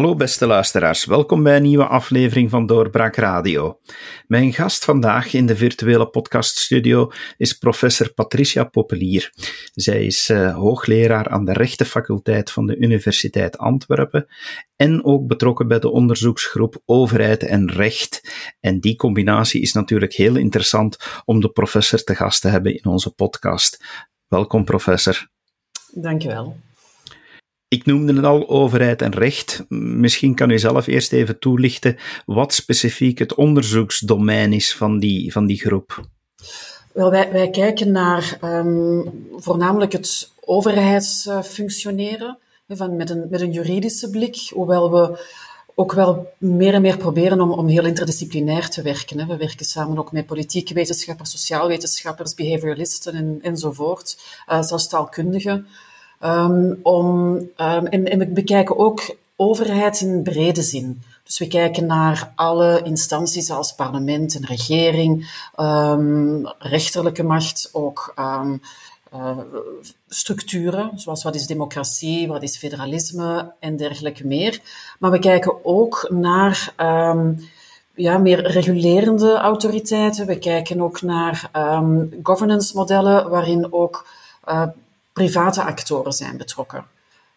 Hallo beste luisteraars, welkom bij een nieuwe aflevering van Doorbraak Radio. Mijn gast vandaag in de virtuele podcaststudio is professor Patricia Popelier. Zij is uh, hoogleraar aan de rechtenfaculteit van de Universiteit Antwerpen en ook betrokken bij de onderzoeksgroep Overheid en Recht. En die combinatie is natuurlijk heel interessant om de professor te gast te hebben in onze podcast. Welkom professor. Dankjewel. Ik noemde het al, overheid en recht. Misschien kan u zelf eerst even toelichten wat specifiek het onderzoeksdomein is van die, van die groep. Wel, wij, wij kijken naar um, voornamelijk het overheidsfunctioneren van, met, een, met een juridische blik, hoewel we ook wel meer en meer proberen om, om heel interdisciplinair te werken. We werken samen ook met politieke wetenschappers, sociaal wetenschappers, behavioralisten en, enzovoort, uh, zelfs taalkundigen. Um, om, um, en, en we bekijken ook overheid in brede zin. Dus we kijken naar alle instanties als parlement en regering, um, rechterlijke macht, ook uh, structuren, zoals wat is democratie, wat is federalisme en dergelijke meer. Maar we kijken ook naar ja, meer regulerende autoriteiten. We kijken ook naar governance modellen waarin ook uh, private actoren zijn betrokken.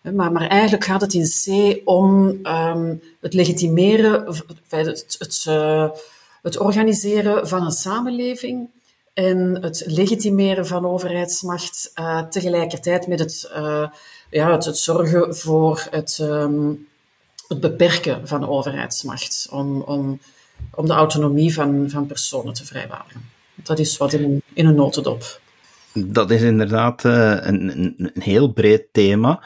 Maar, maar eigenlijk gaat het in C om um, het legitimeren, het, het, uh, het organiseren van een samenleving en het legitimeren van overheidsmacht uh, tegelijkertijd met het, uh, ja, het, zorgen voor het, um, het beperken van overheidsmacht, om, om, om de autonomie van, van personen te vrijwaren. Dat is wat in, in een notendop. Dat is inderdaad uh, een, een, heel breed thema.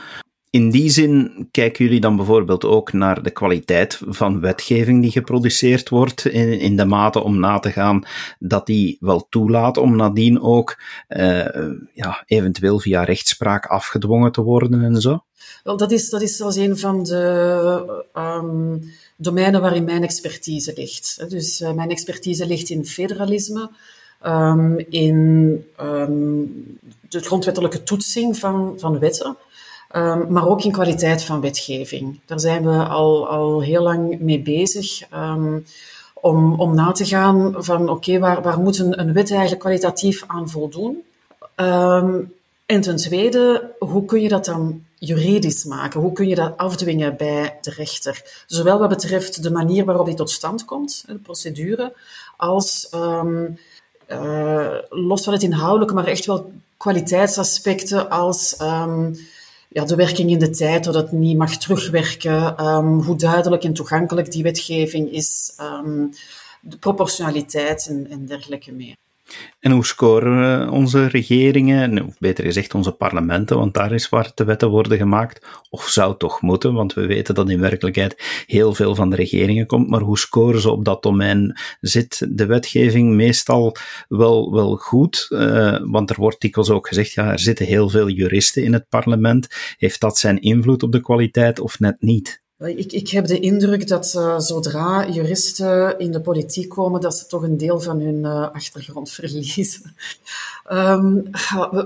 In die zin kijken jullie dan bijvoorbeeld ook naar de kwaliteit van wetgeving die geproduceerd wordt, in, in de mate om na te gaan dat die wel toelaat om nadien ook uh, ja, eventueel via rechtspraak afgedwongen te worden en zo? Wel, dat is, dat is zelfs een van de um, domeinen waarin mijn expertise ligt. Dus uh, mijn expertise ligt in federalisme, um, in um, de grondwettelijke toetsing van, van wetten, um, maar ook in kwaliteit van wetgeving. Daar zijn we al, al heel lang mee bezig. om, om na te gaan van oké, waar, waar moet een, een wet eigenlijk kwalitatief aan voldoen? en ten tweede, hoe kun je dat dan juridisch maken? Hoe kun je dat afdwingen bij de rechter? Zowel wat betreft de manier waarop die tot stand komt, de procedure, als uh, los van het inhoudelijke, maar echt wel kwaliteitsaspecten als um, ja, de werking in de tijd, dat het niet mag terugwerken, um, hoe duidelijk en toegankelijk die wetgeving is, um, de proportionaliteit en, en dergelijke meer. En hoe scoren onze regeringen, of beter gezegd onze parlementen, want daar is waar de wetten worden gemaakt, of zou toch moeten, want we weten dat in werkelijkheid heel veel van de regeringen komt, maar hoe scoren ze op dat domein? Zit de wetgeving meestal wel, wel goed? Uh, want er wordt dikwijls ook gezegd, ja, er zitten heel veel juristen in het parlement. Heeft dat zijn invloed op de kwaliteit of net niet? Ik, ik heb de indruk dat uh, zodra juristen in de politiek komen, dat ze toch een deel van hun uh, achtergrond verliezen. Um,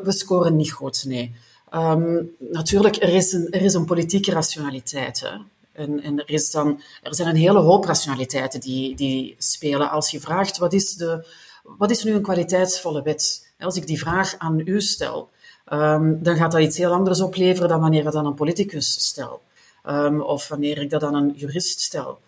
we, scoren niet goed, nee. Um, natuurlijk, er is, een, er is een politieke rationaliteit. Hè? En, en er, is dan, er zijn een hele hoop rationaliteiten die, die spelen. Als je vraagt, wat is, de, wat is nu een kwaliteitsvolle wet? Als ik die vraag aan u stel, um, dan gaat dat iets heel anders opleveren dan wanneer dat aan een politicus stel. Um, of wanneer ik dat aan een jurist stel.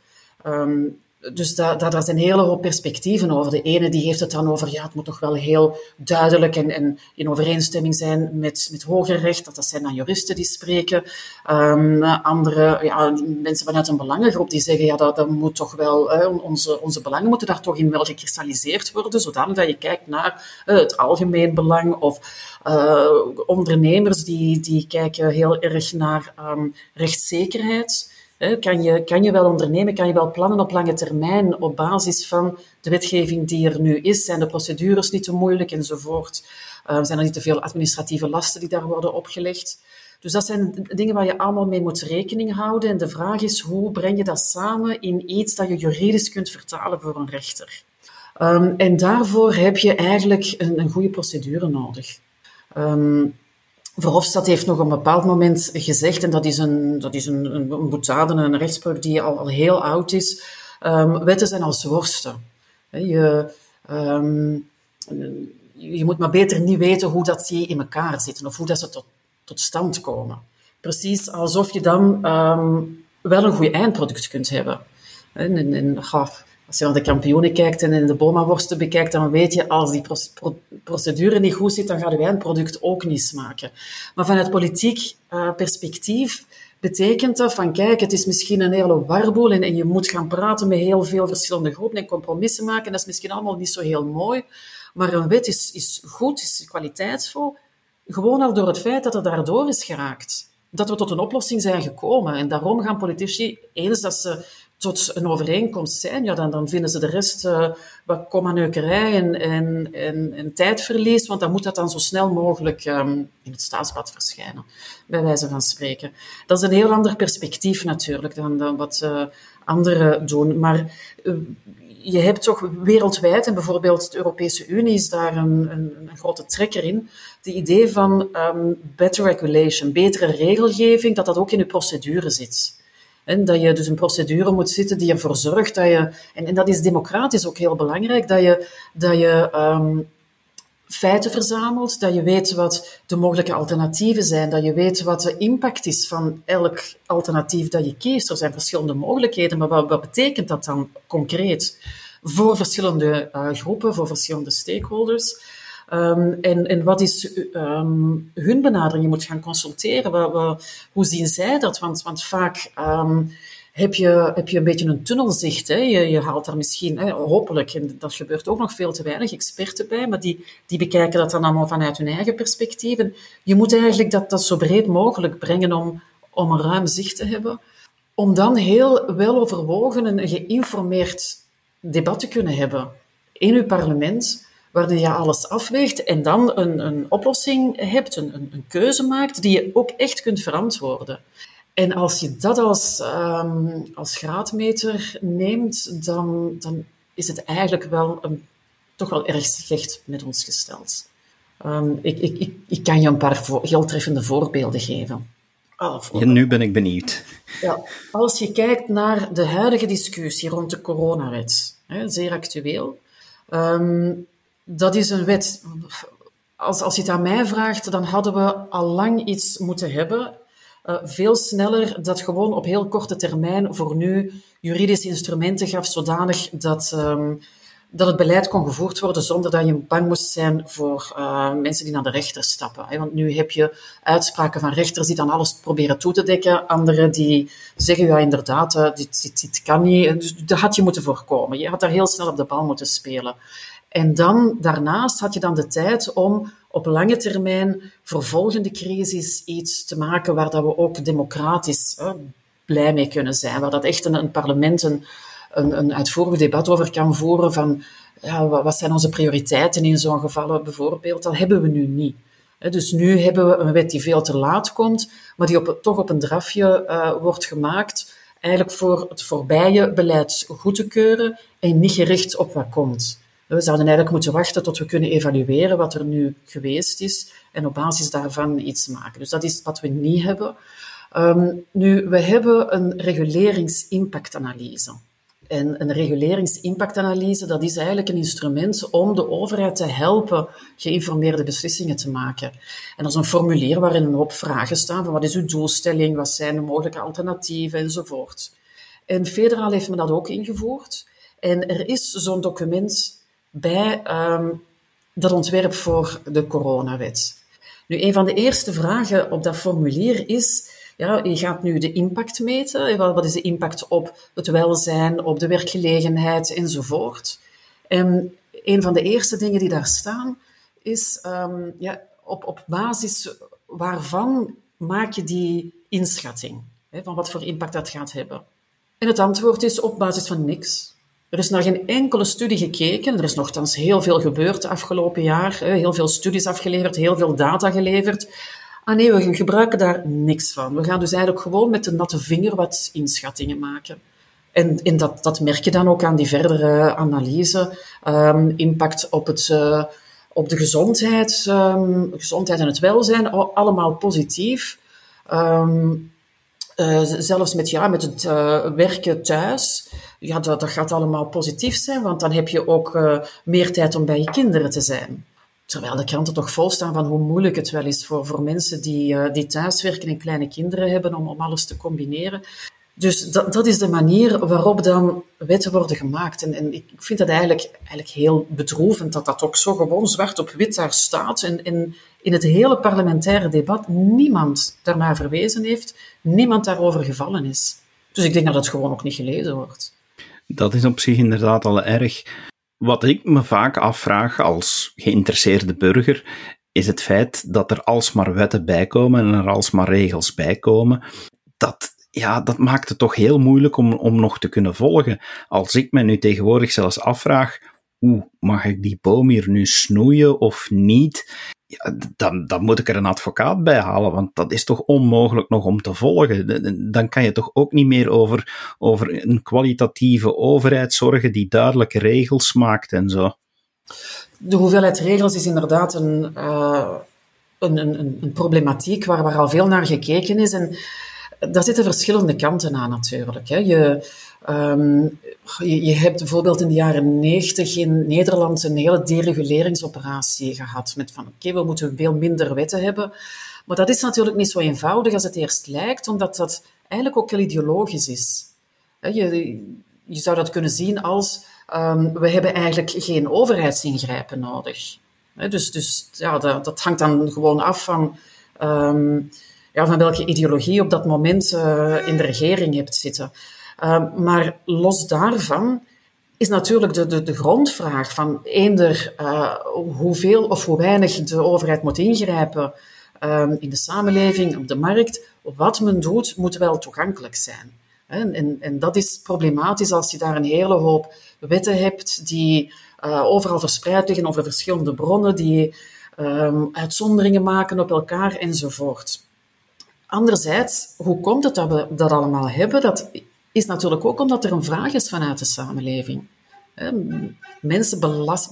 Um, dus daar da, da zijn een hele hoop perspectieven over. De ene die heeft het dan over, ja, het moet toch wel heel duidelijk en, en in overeenstemming zijn met, met hoger recht. Dat, dat zijn dan juristen die spreken. Um, andere, ja, mensen vanuit een belangengroep die zeggen, ja, dat, dat moet toch wel, onze, onze belangen moeten daar toch in wel gekristalliseerd worden, zodanig dat je kijkt naar uh, het algemeen belang of uh, ondernemers die, die kijken heel erg naar um, rechtszekerheid. Kan je, kan je wel ondernemen, kan je wel plannen op lange termijn op basis van de wetgeving die er nu is? Zijn de procedures niet te moeilijk enzovoort? Uh, zijn er niet te veel administratieve lasten die daar worden opgelegd? Dus dat zijn dingen waar je allemaal mee moet rekening houden. En de vraag is, hoe breng je dat samen in iets dat je juridisch kunt vertalen voor een rechter? Um, en daarvoor heb je eigenlijk een, een goede procedure nodig. Um, Verhofstadt heeft nog op een bepaald moment gezegd, en dat is een, dat is een, een, een boetade, een rechtspraak die al, al heel oud is, um, wetten zijn als worsten. Je, um, je moet maar beter niet weten hoe dat die in elkaar zitten of hoe dat ze tot, tot stand komen. Precies alsof je dan um, wel een goed eindproduct kunt hebben. En, en, en als je naar de kampioenen kijkt en in de Boma-worsten bekijkt, dan weet je, als die procedure niet goed zit, dan gaat je eindproduct ook niet smaken. Maar vanuit politiek uh, perspectief betekent dat van, kijk, het is misschien een hele warboel en, en je moet gaan praten met heel veel verschillende groepen en compromissen maken. Dat is misschien allemaal niet zo heel mooi. Maar een wet is, is goed, is kwaliteitsvol, gewoon al door het feit dat er daardoor is geraakt. Dat we tot een oplossing zijn gekomen. En daarom gaan politici, eens dat ze tot een overeenkomst zijn, ja, dan, dan vinden ze de rest uh, wat komanneukerij en, en, en, tijdverlies, want dan moet dat dan zo snel mogelijk um, in het staatsblad verschijnen, bij wijze van spreken. Dat is een heel ander perspectief natuurlijk dan, dan wat uh, anderen doen. Maar uh, je hebt toch wereldwijd, en bijvoorbeeld de Europese Unie is daar een, een, een grote trekker in, het idee van um, better regulation, betere regelgeving, dat dat ook in de procedure zit. En dat je dus een procedure moet zitten die ervoor zorgt dat je, en, en dat is democratisch ook heel belangrijk, dat je, dat je um, feiten verzamelt, dat je weet wat de mogelijke alternatieven zijn, dat je weet wat de impact is van elk alternatief dat je kiest. Er zijn verschillende mogelijkheden, maar wat, betekent dat dan concreet voor verschillende uh, groepen, voor verschillende stakeholders? Um, en, en wat is um, hun benadering? Je moet gaan consulteren. Hoe zien zij dat? Want, want vaak um, heb, je, heb je een beetje een tunnelzicht. Hè? Je, je haalt daar misschien, hè, hopelijk, en dat gebeurt ook nog veel te weinig, experten bij, maar die, die bekijken dat dan allemaal vanuit hun eigen perspectief. En je moet eigenlijk dat, dat zo breed mogelijk brengen om, om een ruim zicht te hebben. Om dan heel wel overwogen en geïnformeerd debat te kunnen hebben in uw parlement waarin je alles afweegt en dan een, een oplossing hebt, een, een, een, keuze maakt die je ook echt kunt verantwoorden. En als je dat als, um, als graadmeter neemt, dan, dan is het eigenlijk wel een, toch wel erg slecht met ons gesteld. Um, ik, ik, ik, ik, kan je een paar heel treffende voorbeelden geven. Oh, ja, nu ben ik benieuwd. Ja, als je kijkt naar de huidige discussie rond de coronawet, hè, zeer actueel, um, dat is een wet. Als, als je het aan mij vraagt, dan hadden we al lang iets moeten hebben. Uh, veel sneller dat gewoon op heel korte termijn voor nu juridische instrumenten gaf, zodanig dat, um, dat het beleid kon gevoerd worden zonder dat je bang moest zijn voor uh, mensen die naar de rechter stappen. Want nu heb je uitspraken van rechters die dan alles proberen toe te dekken, anderen die zeggen, ja inderdaad, uh, dit, dit, dit kan niet. Dus dat had je moeten voorkomen. Je had daar heel snel op de bal moeten spelen. En dan, daarnaast had je dan de tijd om op lange termijn voor volgende crisis iets te maken waar dat we ook democratisch blij mee kunnen zijn. Waar dat echt een, parlement een, een, uitvoerig debat over kan voeren van ja, wat zijn onze prioriteiten in zo'n gevallen bijvoorbeeld. Dat hebben we nu niet. Dus nu hebben we een wet die veel te laat komt, maar die op, toch op een drafje uh, wordt gemaakt, eigenlijk voor het voorbije beleid goed te keuren en niet gericht op wat komt. We zouden eigenlijk moeten wachten tot we kunnen evalueren wat er nu geweest is en op basis daarvan iets maken. Dus dat is wat we niet hebben. Um, nu, we hebben een reguleringsimpactanalyse. En een reguleringsimpactanalyse, dat is eigenlijk een instrument om de overheid te helpen geïnformeerde beslissingen te maken. En dat is een formulier waarin een hoop vragen staan van wat is uw doelstelling, wat zijn de mogelijke alternatieven enzovoort. En federaal heeft men dat ook ingevoerd. En er is zo'n document bij um, dat ontwerp voor de coronawet. Nu, een van de eerste vragen op dat formulier is, ja, je gaat nu de impact meten. Wat is de impact op het welzijn, op de werkgelegenheid enzovoort. En een van de eerste dingen die daar staan is, um, ja, op, op basis waarvan maak je die inschatting? Hè, van wat voor impact dat gaat hebben. En het antwoord is op basis van niks. Er is naar geen enkele studie gekeken. Er is nogthans heel veel gebeurd de afgelopen jaar. Heel veel studies afgeleverd, heel veel data geleverd. Ah nee, we gebruiken daar niks van. We gaan dus eigenlijk gewoon met de natte vinger wat inschattingen maken. En, dat, dat merk je dan ook aan die verdere analyse. Um, impact op het, uh, op de gezondheid, um, gezondheid en het welzijn, allemaal positief. Um, uh, zelfs met, ja, met het uh, werken thuis, ja, dat, dat gaat allemaal positief zijn, want dan heb je ook uh, meer tijd om bij je kinderen te zijn. Terwijl de kranten toch vol staan van hoe moeilijk het wel is voor, voor mensen die, die thuiswerken en kleine kinderen hebben om, om alles te combineren. Dus dat, dat is de manier waarop dan wetten worden gemaakt. En, en ik vind het eigenlijk, eigenlijk heel bedroevend dat dat ook zo gewoon zwart op wit daar staat. En, en in het hele parlementaire debat niemand daarnaar verwezen heeft, niemand daarover gevallen is. Dus ik denk dat het gewoon ook niet gelezen wordt. Dat is op zich inderdaad al erg. Wat ik me vaak afvraag als geïnteresseerde burger, is het feit dat er alsmaar wetten bijkomen en er alsmaar regels bijkomen. Dat ja, dat maakt het toch heel moeilijk om, om nog te kunnen volgen. Als ik me nu tegenwoordig zelfs afvraag, oeh, mag ik die boom hier nu snoeien of niet? Dan, dan moet ik er een advocaat bij halen, want dat is toch onmogelijk nog om te volgen. Dan kan je toch ook niet meer over, over een kwalitatieve overheid zorgen die duidelijke regels maakt en zo. De hoeveelheid regels is inderdaad een, uh, een, een, een, problematiek waar, waar al veel naar gekeken is. En daar zitten verschillende kanten aan natuurlijk. Hè. Je, um, je, je, hebt bijvoorbeeld in de jaren negentig in Nederland een hele dereguleringsoperatie gehad. Met van oké, we moeten veel minder wetten hebben. Maar dat is natuurlijk niet zo eenvoudig als het eerst lijkt, omdat dat eigenlijk ook heel ideologisch is. Je, je zou dat kunnen zien als um, we hebben eigenlijk geen overheidsingrijpen nodig. Dus, dus ja, dat, dat hangt dan gewoon af van um, ja, van welke ideologie op dat moment uh, in de regering hebt zitten. Uh, maar los daarvan is natuurlijk de, de, de grondvraag van eender uh, hoeveel of hoe weinig de overheid moet ingrijpen in de samenleving, op de markt. Wat men doet, moet wel toegankelijk zijn. En, en, en dat is problematisch als je daar een hele hoop wetten hebt die overal verspreid liggen over verschillende bronnen, die um, uitzonderingen maken op elkaar enzovoort. Anderzijds, hoe komt het dat we dat allemaal hebben? Dat is natuurlijk ook omdat er een vraag is vanuit de samenleving. Mensen,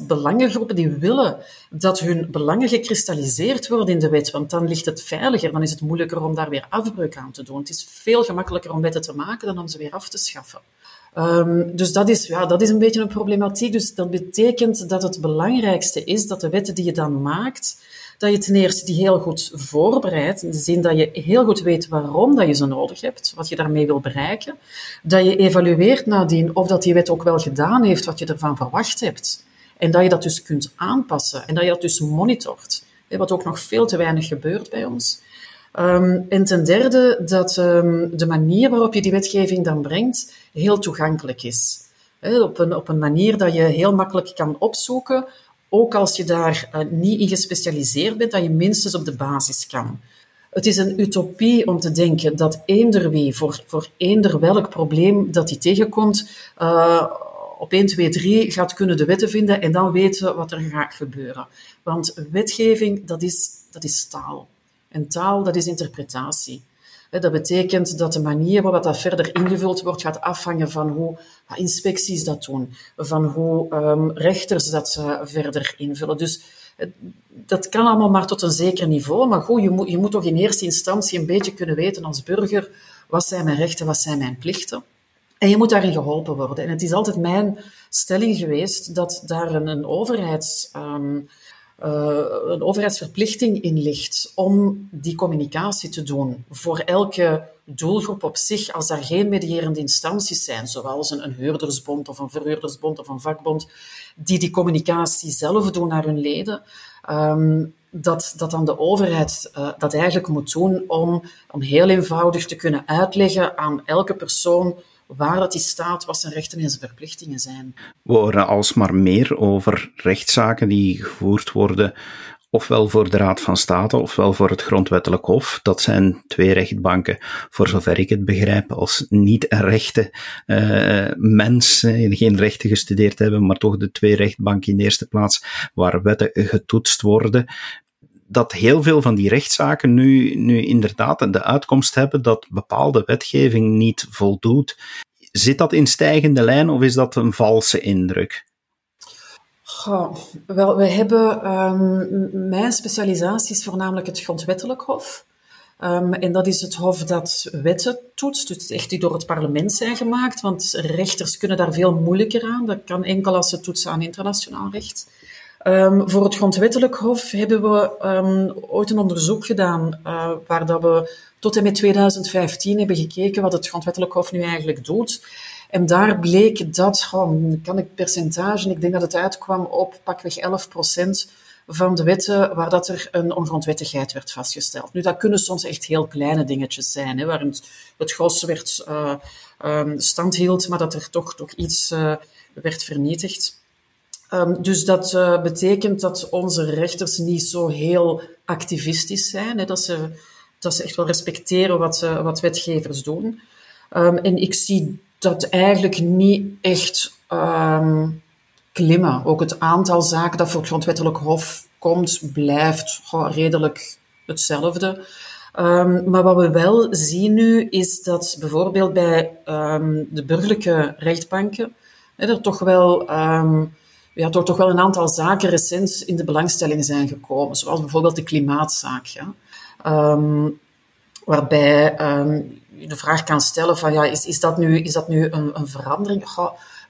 belangengroepen, die willen dat hun belangen gekristalliseerd worden in de wet, want dan ligt het veiliger, dan is het moeilijker om daar weer afbreuk aan te doen. Het is veel gemakkelijker om wetten te maken dan om ze weer af te schaffen. Um, dus dat is, ja, dat is een beetje een problematiek. Dus dat betekent dat het belangrijkste is dat de wetten die je dan maakt, dat je ten eerste die heel goed voorbereidt, in de zin dat je heel goed weet waarom dat je ze nodig hebt, wat je daarmee wil bereiken, dat je evalueert nadien of dat die wet ook wel gedaan heeft wat je ervan verwacht hebt, en dat je dat dus kunt aanpassen, en dat je dat dus monitort, wat ook nog veel te weinig gebeurt bij ons. Um, en ten derde, dat um, de manier waarop je die wetgeving dan brengt, heel toegankelijk is. op, een, op een manier dat je heel makkelijk kan opzoeken ook als je daar uh, niet in gespecialiseerd bent, dat je minstens op de basis kan. Het is een utopie om te denken dat eender wie, voor, voor eender welk probleem dat hij tegenkomt, uh, op 1, 2, 3 gaat kunnen de wetten vinden en dan weten wat er gaat gebeuren. Want wetgeving, dat is, dat is taal. En taal, dat is interpretatie. Dat betekent dat de manier waarop dat verder ingevuld wordt, gaat afhangen van hoe inspecties dat doen, van hoe um, rechters dat verder invullen. Dus eh, dat kan allemaal maar tot een zeker niveau. Maar goed, je moet, je moet toch in eerste instantie een beetje kunnen weten als burger, wat zijn mijn rechten, wat zijn mijn plichten. En je moet daarin geholpen worden. En het is altijd mijn stelling geweest dat daar een, overheids... Uh, een overheidsverplichting in ligt om die communicatie te doen voor elke doelgroep op zich, als er geen medierende instanties zijn, zoals een, een huurdersbond of een verhuurdersbond of een vakbond, die die communicatie zelf doen naar hun leden, um, dat, dat dan de overheid uh, dat eigenlijk moet doen om, om heel eenvoudig te kunnen uitleggen aan elke persoon waar dat die staat, wat zijn rechten en zijn verplichtingen zijn. We horen alsmaar meer over rechtszaken die gevoerd worden, ofwel voor de Raad van State, ofwel voor het Grondwettelijk Hof. Dat zijn twee rechtbanken, voor zover ik het begrijp, als niet-rechte uh, mensen, geen rechten gestudeerd hebben, maar toch de twee rechtbanken in de eerste plaats, waar wetten getoetst worden dat heel veel van die rechtszaken nu, nu inderdaad de uitkomst hebben dat bepaalde wetgeving niet voldoet. Zit dat in stijgende lijn of is dat een valse indruk? wel, we hebben, um, mijn specialisatie is voornamelijk het grondwettelijk hof. Um, en dat is het hof dat wetten toetst, dus echt die door het parlement zijn gemaakt, want rechters kunnen daar veel moeilijker aan. Dat kan enkel als ze toetsen aan internationaal recht. Um, voor het grondwettelijk hof hebben we um, ooit een onderzoek gedaan uh, waar dat we tot en met 2015 hebben gekeken wat het grondwettelijk hof nu eigenlijk doet. En daar bleek dat, oh, kan ik percentage, ik denk dat het uitkwam op pakweg 11 procent van de wetten waar dat er een ongrondwettigheid werd vastgesteld. Nu, dat kunnen soms echt heel kleine dingetjes zijn, hè, het, gros werd uh, stand hield, maar dat er toch, toch iets uh, werd vernietigd. Um, dus dat uh, betekent dat onze rechters niet zo heel activistisch zijn, hè, dat, ze, dat ze echt wel respecteren wat, wat wetgevers doen. Um, en ik zie dat eigenlijk niet echt um, klimmen. Ook het aantal zaken dat voor het grondwettelijk hof komt, blijft redelijk hetzelfde. Maar wat we wel zien nu, is dat bijvoorbeeld bij de burgerlijke rechtbanken hè, er toch wel, ja, toch, toch wel een aantal zaken recent in de belangstelling zijn gekomen. Zoals bijvoorbeeld de klimaatzaak. Ja. waarbij je de vraag kan stellen van ja, is, is dat nu, is dat nu een, een verandering?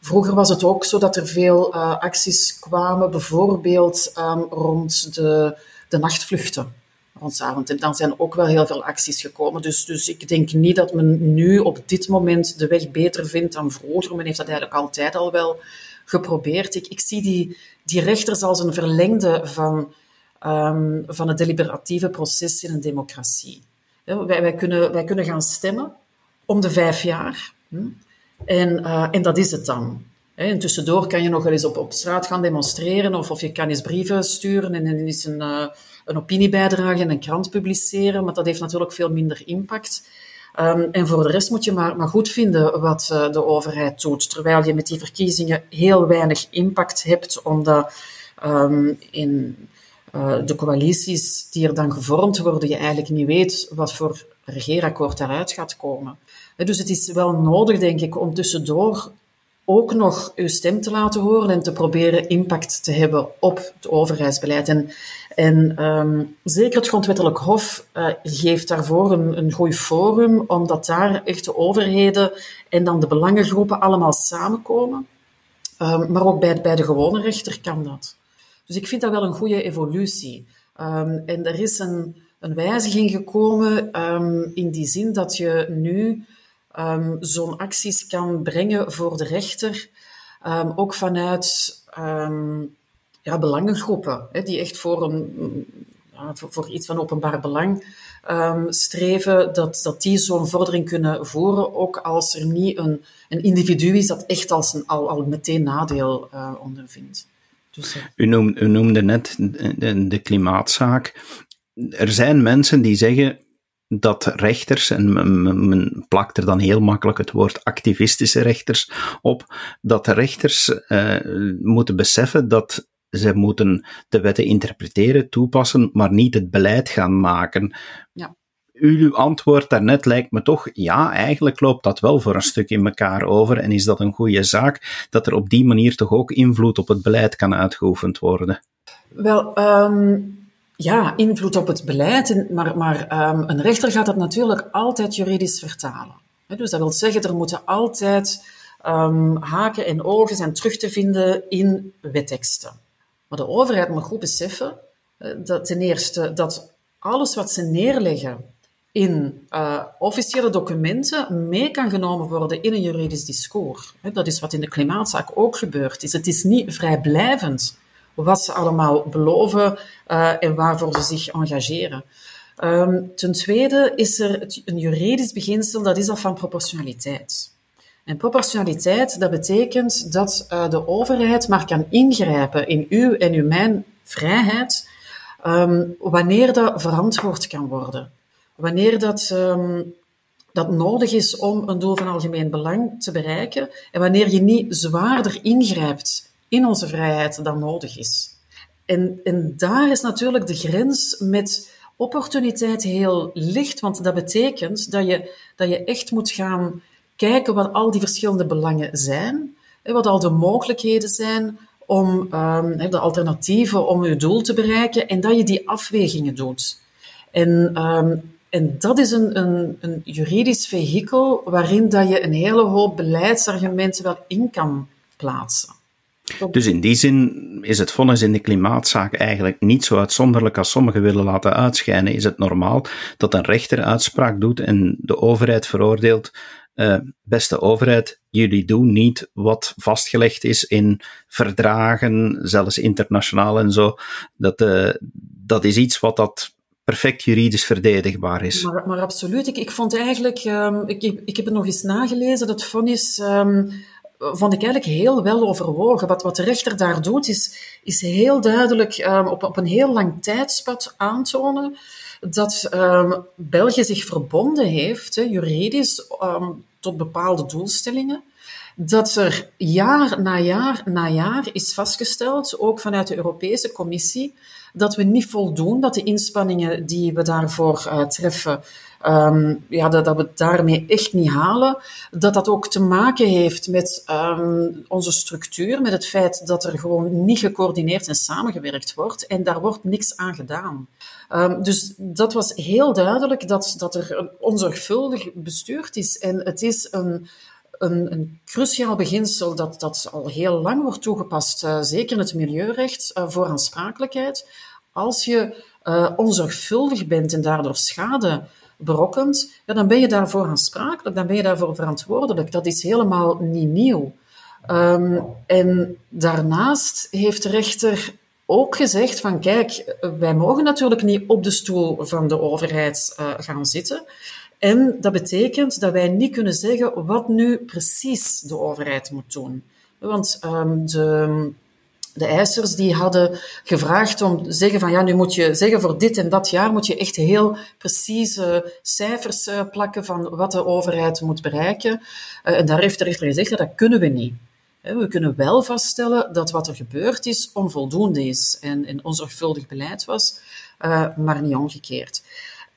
Vroeger was het ook zo dat er veel uh, acties kwamen, bijvoorbeeld um, rond de, de nachtvluchten. Rond En dan zijn ook wel heel veel acties gekomen. Dus, dus ik denk niet dat men nu op dit moment de weg beter vindt dan vroeger. Men heeft dat eigenlijk altijd al wel geprobeerd. Ik, ik zie die, die rechters als een verlengde van, um, van het deliberatieve proces in een democratie. Wij, wij, kunnen, wij kunnen gaan stemmen om de vijf jaar. Hm? En, uh, en dat is het dan. En tussendoor kan je nog wel eens op, straat gaan demonstreren of, of je kan eens brieven sturen en, en een, uh, een opiniebijdrage in een krant publiceren, maar dat heeft natuurlijk veel minder impact. Um, en voor de rest moet je maar, maar goed vinden wat uh, de overheid doet, terwijl je met die verkiezingen heel weinig impact hebt, omdat um, in uh, de coalities die er dan gevormd worden, je eigenlijk niet weet wat voor regeerakkoord daaruit gaat komen. Dus het is wel nodig, denk ik, om tussendoor ook nog uw stem te laten horen en te proberen impact te hebben op het overheidsbeleid. En, en um, zeker het Grondwettelijk Hof uh, geeft daarvoor een, een goed forum, omdat daar echt de overheden en dan de belangengroepen allemaal samenkomen. Um, maar ook bij, bij de gewone rechter kan dat. Dus ik vind dat wel een goede evolutie. Um, en er is een, een wijziging gekomen in die zin dat je nu um, zo'n acties kan brengen voor de rechter, um, ook vanuit um, ja, belangengroepen, hè, die echt voor, een, voor, voor, iets van openbaar belang streven, dat, dat die zo'n vordering kunnen voeren, ook als er niet een, een individu is dat echt als een, al, al meteen nadeel uh, ondervindt. Dus, uh. u, noemde, u noemde net de klimaatzaak. Er zijn mensen die zeggen dat rechters, en men, plakt er dan heel makkelijk het woord activistische rechters op, dat de rechters uh, moeten beseffen dat ze moeten de wetten interpreteren, toepassen, maar niet het beleid gaan maken. Ja. Uw antwoord daarnet lijkt me toch, ja, eigenlijk loopt dat wel voor een stuk in elkaar over en is dat een goede zaak, dat er op die manier toch ook invloed op het beleid kan uitgeoefend worden? Wel, um ja, invloed op het beleid. Maar, maar um, een rechter gaat dat natuurlijk altijd juridisch vertalen. Dus dat wil zeggen, er moeten altijd um, haken en ogen zijn terug te vinden in wetteksten. Maar de overheid moet goed beseffen eh, dat ten eerste dat alles wat ze neerleggen in uh, officiële documenten mee kan genomen worden in een juridisch discours. Dat is wat in de klimaatzaak ook gebeurd is. Het is niet vrijblijvend wat ze allemaal beloven uh, en waarvoor ze zich engageren. Um, ten tweede is er een juridisch beginsel, dat is dat van proportionaliteit. En proportionaliteit, dat betekent dat uh, de overheid maar kan ingrijpen in uw en uw mijn vrijheid um, wanneer dat verantwoord kan worden. Wanneer dat, um, dat nodig is om een doel van algemeen belang te bereiken en wanneer je niet zwaarder ingrijpt in onze vrijheid dan nodig is. En, en daar is natuurlijk de grens met opportuniteit heel licht, want dat betekent dat je, dat je echt moet gaan kijken wat al die verschillende belangen zijn, wat al de mogelijkheden zijn om um, de alternatieven om je doel te bereiken en dat je die afwegingen doet. En, um, en dat is een, een, een juridisch vehikel waarin dat je een hele hoop beleidsargumenten wel in kan plaatsen. Dus in die zin is het vonnis in de klimaatzaak eigenlijk niet zo uitzonderlijk als sommigen willen laten uitschijnen. Is het normaal dat een rechter uitspraak doet en de overheid veroordeelt uh, beste overheid, jullie doen niet wat vastgelegd is in verdragen, zelfs internationaal en zo. Dat, uh, dat is iets wat dat perfect juridisch verdedigbaar is. Maar, maar absoluut. Ik, ik vond eigenlijk, um, ik, ik heb het nog eens nagelezen, dat vonnis um, vond ik eigenlijk heel wel overwogen. Wat, wat de rechter daar doet, is, is heel duidelijk um, op, op een heel lang tijdspad aantonen dat um, België zich verbonden heeft, juridisch, um, tot bepaalde doelstellingen. Dat er jaar na jaar na jaar is vastgesteld, ook vanuit de Europese Commissie, dat we niet voldoen, dat de inspanningen die we daarvoor uh, treffen, um, ja, dat, dat we daarmee echt niet halen. Dat dat ook te maken heeft met um, onze structuur, met het feit dat er gewoon niet gecoördineerd en samengewerkt wordt. En daar wordt niks aan gedaan. Um, dus dat was heel duidelijk dat, dat er onzorgvuldig bestuurd is. En het is een, een, een, cruciaal beginsel dat, dat al heel lang wordt toegepast, uh, zeker in het milieurecht, uh, voor aansprakelijkheid. Als je uh, onzorgvuldig bent en daardoor schade berokkent, ja, dan ben je daarvoor aansprakelijk, dan ben je daarvoor verantwoordelijk. Dat is helemaal niet nieuw. Um, en daarnaast heeft de rechter ook gezegd van kijk, wij mogen natuurlijk niet op de stoel van de overheid uh, gaan zitten. En dat betekent dat wij niet kunnen zeggen wat nu precies de overheid moet doen. Want um, de, de eisers die hadden gevraagd om te zeggen van ja, nu moet je zeggen voor dit en dat jaar moet je echt heel precieze cijfers uh, plakken van wat de overheid moet bereiken. Uh, en daar heeft de rechter gezegd dat kunnen we niet. We kunnen wel vaststellen dat wat er gebeurd is onvoldoende is en, en onzorgvuldig beleid was, uh, maar niet omgekeerd.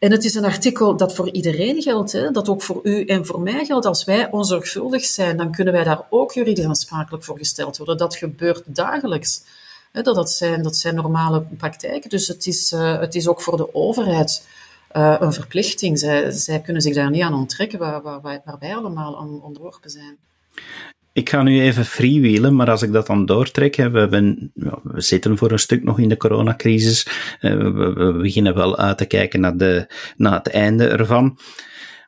En het is een artikel dat voor iedereen geldt, hè? dat ook voor u en voor mij geldt. Als wij onzorgvuldig zijn, dan kunnen wij daar ook juridisch aansprakelijk voor gesteld worden. Dat gebeurt dagelijks. Dat, zijn, dat zijn normale praktijken. Dus het is, uh, het is ook voor de overheid uh, een verplichting. Zij, zij kunnen zich daar niet aan onttrekken, waar, waar, waar wij allemaal aan onderworpen zijn. Ik ga nu even freewheelen, maar als ik dat dan doortrek, we, hebben, we zitten voor een stuk nog in de coronacrisis, eh, we, we beginnen wel uit te kijken naar, de, naar het einde ervan.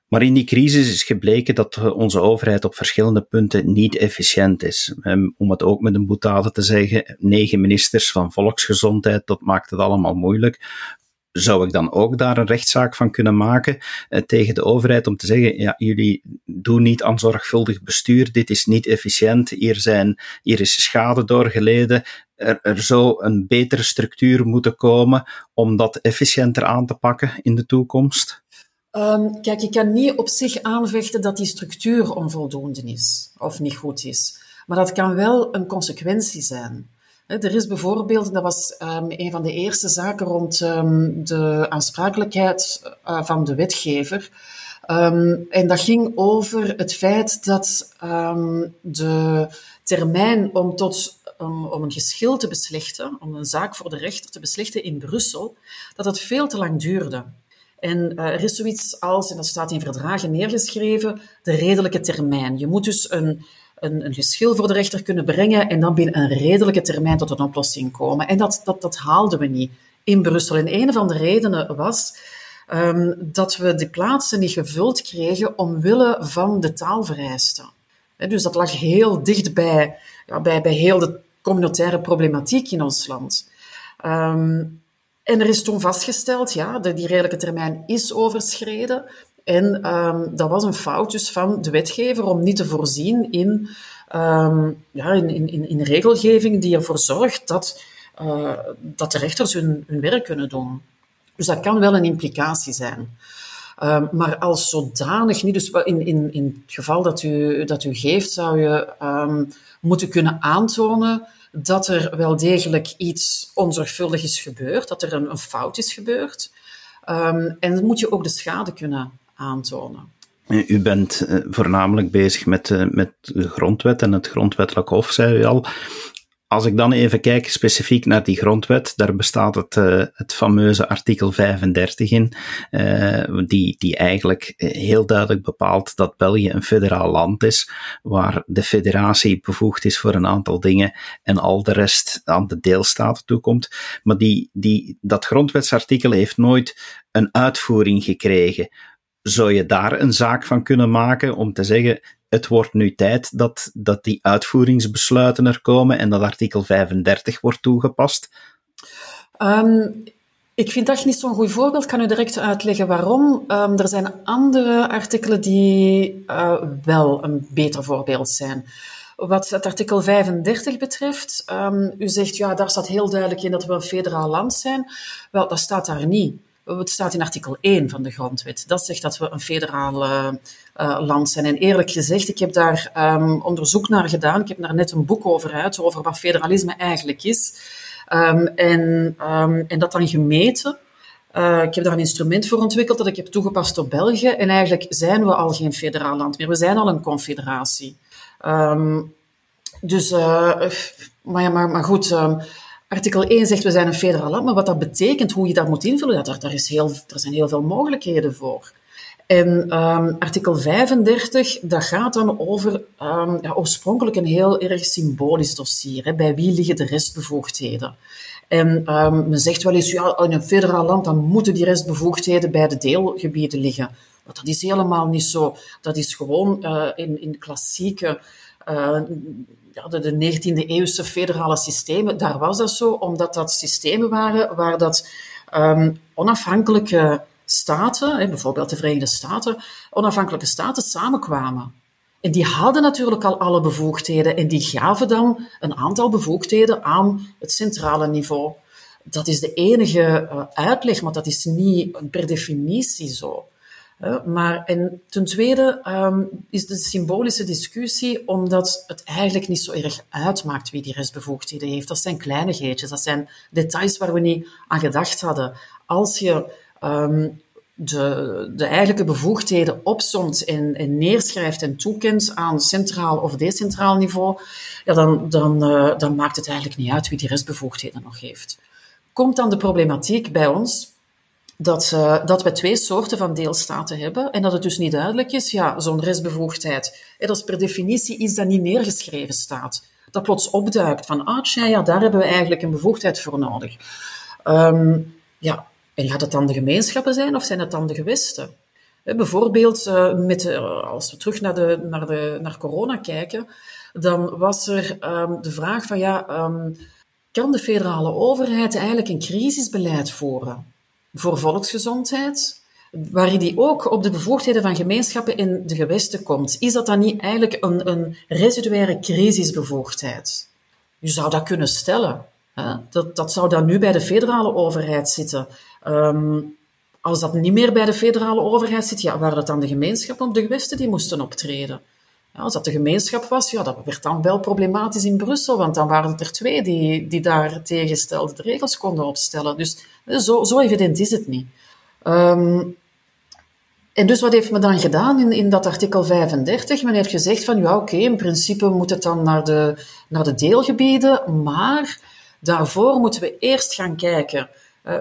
Maar in die crisis is gebleken dat onze overheid op verschillende punten niet efficiënt is. Om het ook met een boetade te zeggen, negen ministers van volksgezondheid, dat maakt het allemaal moeilijk zou ik dan ook daar een rechtszaak van kunnen maken eh, tegen de overheid om te zeggen, ja, jullie doen niet aan zorgvuldig bestuur, dit is niet efficiënt, hier, zijn, hier is schade doorgeleden, er, er zou een betere structuur moeten komen om dat efficiënter aan te pakken in de toekomst? Um, kijk, je kan niet op zich aanvechten dat die structuur onvoldoende is of niet goed is. Maar dat kan wel een consequentie zijn. Er is bijvoorbeeld, dat was um, een van de eerste zaken rond um, de aansprakelijkheid uh, van de wetgever. Um, en dat ging over het feit dat de termijn om tot om, een geschil te beslechten, om een zaak voor de rechter te beslechten in Brussel, dat het veel te lang duurde. En uh, er is zoiets als, en dat staat in verdragen neergeschreven, de redelijke termijn. Je moet dus een een, een, geschil voor de rechter kunnen brengen en dan binnen een redelijke termijn tot een oplossing komen. En dat, dat, dat haalden we niet in Brussel. En een van de redenen was um, dat we de plaatsen niet gevuld kregen omwille van de taalvereisten. dus dat lag heel dicht bij, ja, bij, bij heel de communautaire problematiek in ons land. Um, en er is toen vastgesteld, ja, de, die redelijke termijn is overschreden. En um, dat was een fout dus van de wetgever om niet te voorzien in, um, ja, in, in, in regelgeving die ervoor zorgt dat, uh, dat de rechters hun, hun werk kunnen doen. Dus dat kan wel een implicatie zijn. Um, maar als zodanig niet, dus in, in, in het geval dat u, dat u geeft, zou je um, moeten kunnen aantonen dat er wel degelijk iets onzorgvuldig is gebeurd, dat er een, een fout is gebeurd. En dan moet je ook de schade kunnen aantonen. U bent eh, voornamelijk bezig met, eh, met de grondwet en het grondwettelijk hof, zei u al. als ik dan even kijk specifiek naar die grondwet, daar bestaat het, uh, het fameuze artikel 35 in, die, die eigenlijk heel duidelijk bepaalt dat België een federaal land is, waar de federatie bevoegd is voor een aantal dingen en al de rest aan de deelstaten toekomt. Maar die, die, dat grondwetsartikel heeft nooit een uitvoering gekregen. Zou je daar een zaak van kunnen maken om te zeggen, het wordt nu tijd dat, dat die uitvoeringsbesluiten er komen en dat artikel 35 wordt toegepast? Um, ik vind dat niet zo'n goed voorbeeld. Ik kan u direct uitleggen waarom. Um, er zijn andere artikelen die uh, wel een beter voorbeeld zijn. Wat het artikel 35 betreft, um, u zegt ja, daar staat heel duidelijk in dat we een federaal land zijn. Wel, dat staat daar niet. Het staat in artikel 1 van de grondwet. Dat zegt dat we een federaal uh, land zijn. En eerlijk gezegd, ik heb daar um, onderzoek naar gedaan. Ik heb daar net een boek over uit, over wat federalisme eigenlijk is. Um, en, um, en dat dan gemeten. Uh, ik heb daar een instrument voor ontwikkeld dat ik heb toegepast op België. En eigenlijk zijn we al geen federaal land meer. We zijn al een confederatie. dus, uh, maar, ja, maar, maar goed... Artikel 1 zegt we zijn een federaal land, maar wat dat betekent, hoe je dat moet invullen, daar, daar, is heel, er zijn heel veel mogelijkheden voor. En um, artikel 35, dat gaat dan over um, ja, oorspronkelijk een heel erg symbolisch dossier. Hè. Bij wie liggen de restbevoegdheden? En um, men zegt wel eens, ja, in een federaal land dan moeten die restbevoegdheden bij de deelgebieden liggen. Maar dat is helemaal niet zo. Dat is gewoon uh, in, in klassieke uh, ja, de, de 19e eeuwse federale systemen, daar was dat zo, omdat dat systemen waren waar dat um, onafhankelijke staten, bijvoorbeeld de Verenigde Staten, onafhankelijke staten samenkwamen. En die hadden natuurlijk al alle bevoegdheden en die gaven dan een aantal bevoegdheden aan het centrale niveau. Dat is de enige uh, uitleg, maar dat is niet per definitie zo. Maar en ten tweede um, is de symbolische discussie omdat het eigenlijk niet zo erg uitmaakt wie die restbevoegdheden heeft. Dat zijn kleinigheidjes, dat zijn details waar we niet aan gedacht hadden. Als je um, de, de eigenlijke bevoegdheden opsomt en, en neerschrijft en toekent aan centraal of decentraal niveau, ja, dan, dan, uh, dan maakt het eigenlijk niet uit wie die restbevoegdheden nog heeft. Komt dan de problematiek bij ons dat, uh, dat we twee soorten van deelstaten hebben en dat het dus niet duidelijk is, ja, zo'n restbevoegdheid, en is per definitie iets dat niet neergeschreven staat. Dat plots opduikt van, ah, ja, daar hebben we eigenlijk een bevoegdheid voor nodig. Um, ja, en gaat het dan de gemeenschappen zijn of zijn het dan de gewesten? Bijvoorbeeld, uh, met, uh, als we terug naar, de, naar, de, naar corona kijken, dan was er um, de vraag van, ja, um, kan de federale overheid eigenlijk een crisisbeleid voeren? Voor volksgezondheid, waarin die ook op de bevoegdheden van gemeenschappen in de gewesten komt. Is dat dan niet eigenlijk een, een residuaire crisisbevoegdheid? Je zou dat kunnen stellen. Hè? Dat, dat zou dan nu bij de federale overheid zitten. Um, als dat niet meer bij de federale overheid zit, ja, waren het dan de gemeenschappen of de gewesten die moesten optreden? Als dat de gemeenschap was, ja, dat werd dan wel problematisch in Brussel, want dan waren het er twee die, die daar tegengestelde regels konden opstellen. Dus zo, zo evident is het niet. Um, en dus wat heeft men dan gedaan in, in dat artikel 35? Men heeft gezegd van, ja, oké, in principe moet het dan naar de, naar de deelgebieden, maar daarvoor moeten we eerst gaan kijken uh,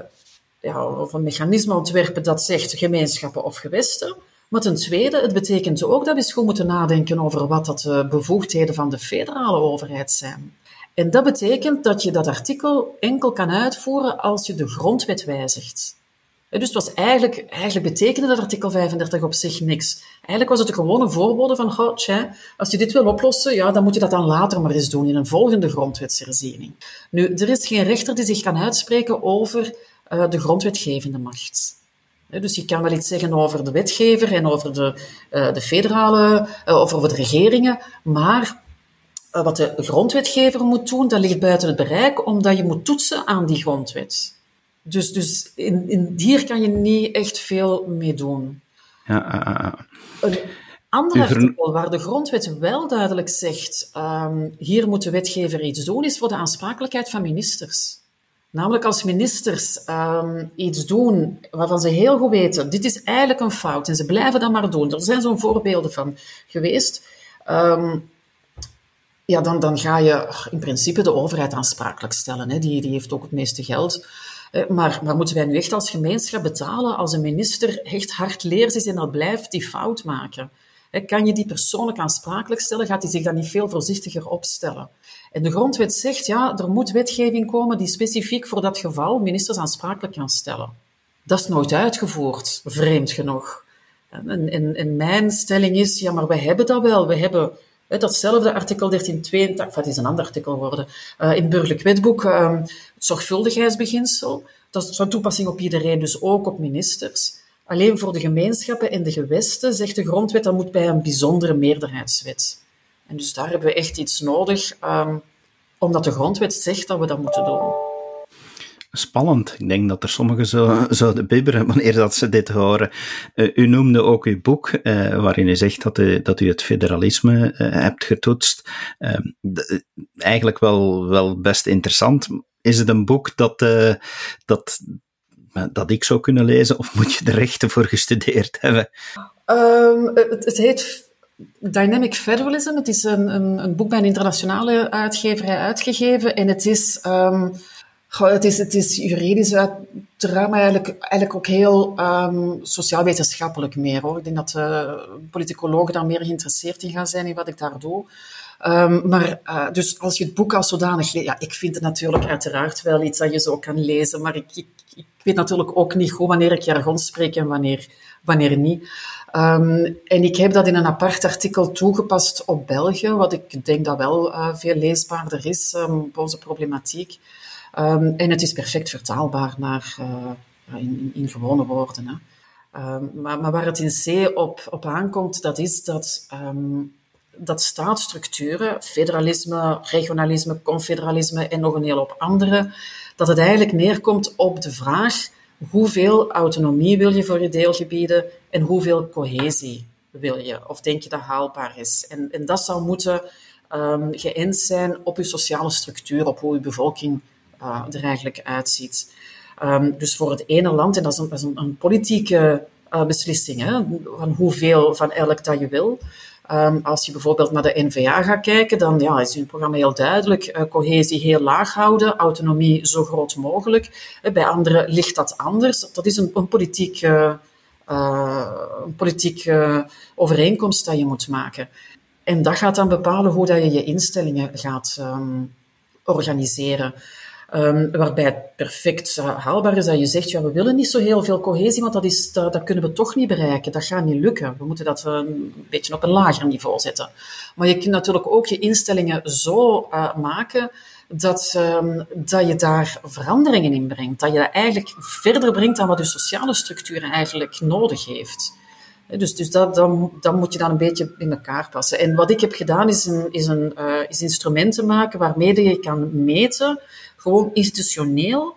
ja, of een mechanisme ontwerpen dat zegt gemeenschappen of gewesten. Maar ten tweede, het betekent ook dat we eens goed moeten nadenken over wat dat de bevoegdheden van de federale overheid zijn. En dat betekent dat je dat artikel enkel kan uitvoeren als je de grondwet wijzigt. Dus het was eigenlijk, eigenlijk betekende dat artikel 35 op zich niks. Eigenlijk was het een gewone voorbode van, tja, als je dit wil oplossen, ja, dan moet je dat dan later maar eens doen in een volgende grondwetsherziening. Nu, er is geen rechter die zich kan uitspreken over uh, de grondwetgevende macht. Dus je kan wel iets zeggen over de wetgever en over de, uh, de federale, uh, of over de regeringen, maar uh, wat de grondwetgever moet doen, dat ligt buiten het bereik, omdat je moet toetsen aan die grondwet. Dus, dus in, in, hier kan je niet echt veel mee doen. Ja, Een ander artikel waar de grondwet wel duidelijk zegt, um, hier moet de wetgever iets doen, is voor de aansprakelijkheid van ministers. Namelijk als ministers um, iets doen waarvan ze heel goed weten, dit is eigenlijk een fout en ze blijven dat maar doen. Er zijn zo'n voorbeelden van geweest. Um, ja, dan, dan ga je in principe de overheid aansprakelijk stellen. Hè. Die, die heeft ook het meeste geld. Eh, maar, maar moeten wij nu echt als gemeenschap betalen als een minister echt hardleers is en dat blijft die fout maken? Kan je die persoonlijk aansprakelijk stellen, gaat hij zich dan niet veel voorzichtiger opstellen. En de grondwet zegt, ja, er moet wetgeving komen die specifiek voor dat geval ministers aansprakelijk kan stellen. Dat is nooit uitgevoerd, vreemd genoeg. En, en, mijn stelling is, ja, maar we hebben dat wel. We hebben datzelfde artikel 1382, wat is een ander artikel geworden, uh, in burgerlijk wetboek, uh, zorgvuldigheidsbeginsel. Dat is van toepassing op iedereen, dus ook op ministers. Alleen voor de gemeenschappen en de gewesten zegt de grondwet dat moet bij een bijzondere meerderheidswet. En dus daar hebben we echt iets nodig, um, omdat de grondwet zegt dat we dat moeten doen. Spannend. Ik denk dat er sommigen zo, zouden bibberen wanneer dat ze dit horen. Uh, u noemde ook uw boek, uh, waarin u zegt dat u, dat u het federalisme uh, hebt getoetst. Ehm, eigenlijk wel, wel best interessant. Is het een boek dat, dat, dat ik zou kunnen lezen, of moet je de rechten voor gestudeerd hebben? Um, het, het, heet Dynamic Federalism. Het is een, een, een, boek bij een internationale uitgeverij uitgegeven. En het is, um, het is, het is juridisch drama eigenlijk, eigenlijk ook heel um, sociaal-wetenschappelijk meer. Hoor. Ik denk dat uh, politicologen daar meer geïnteresseerd in gaan zijn in wat ik daar doe. Um, maar uh, dus als je het boek als zodanig leest, ja, ik vind het natuurlijk uiteraard wel iets dat je zo kan lezen, maar ik, ik, ik weet natuurlijk ook niet goed wanneer ik jargon spreek en wanneer, wanneer niet. Um, en ik heb dat in een apart artikel toegepast op België, wat ik denk dat wel uh, veel leesbaarder is, um, onze problematiek. Um, en het is perfect vertaalbaar naar, uh, in, in, gewone woorden. Hè. Maar, maar, waar het in C op, op aankomt, dat is dat dat staatsstructuren, federalisme, regionalisme, confederalisme en nog een hele hoop andere, dat het eigenlijk neerkomt op de vraag hoeveel autonomie wil je voor je deelgebieden en hoeveel cohesie wil je? Of denk je dat haalbaar is? En, en dat zou moeten um, geënt zijn op je sociale structuur, op hoe je bevolking er eigenlijk uitziet. Um, dus voor het ene land, en dat is een, een, politieke uh, beslissing, hè, van hoeveel van elk dat je wil. Um, als je bijvoorbeeld naar de NVA gaat kijken, dan ja, is hun programma heel duidelijk. Uh, cohesie heel laag houden, autonomie zo groot mogelijk. Bij anderen ligt dat anders. Dat is een, een politiek, uh, een politiek overeenkomst dat je moet maken. En dat gaat dan bepalen hoe dat je je instellingen gaat um, organiseren. Um, waarbij het perfect haalbaar is dat je zegt, ja, we willen niet zo heel veel cohesie, want dat, is, dat, kunnen we toch niet bereiken. Dat gaat niet lukken. We moeten dat een beetje op een lager niveau zetten. Maar je kunt natuurlijk ook je instellingen zo uh, maken dat, um, dat je daar veranderingen in brengt. Dat je dat eigenlijk verder brengt dan wat je sociale structuur eigenlijk nodig heeft. Dus, dus dat, dan, dan moet je dan een beetje in elkaar passen. En wat ik heb gedaan is, een, is, een, uh, is instrumenten maken waarmee je kan meten gewoon institutioneel,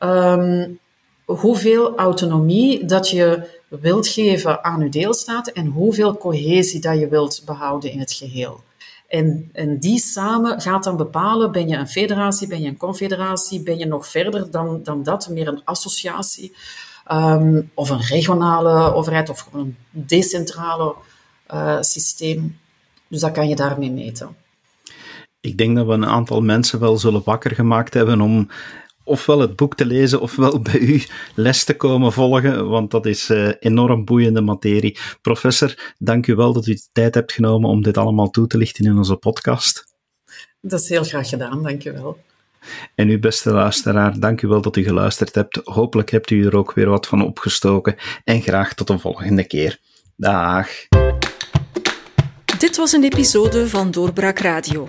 um, hoeveel autonomie dat je wilt geven aan je deelstaten en hoeveel cohesie dat je wilt behouden in het geheel. En, en die samen gaat dan bepalen, ben je een federatie, ben je een confederatie, ben je nog verder dan, dan dat, meer een associatie, um, of een regionale overheid of een decentrale uh, systeem. Dus dat kan je daarmee meten ik denk dat we een aantal mensen wel zullen wakker gemaakt hebben om ofwel het boek te lezen ofwel bij u les te komen volgen, want dat is uh, enorm boeiende materie. Professor, dank u wel dat u de tijd hebt genomen om dit allemaal toe te lichten in onze podcast. Dat is heel graag gedaan, dank u wel. En uw beste luisteraar, dank u wel dat u geluisterd hebt. Hopelijk hebt u er ook weer wat van opgestoken en graag tot de volgende keer. Dag. Dit was een episode van Doorbraak Radio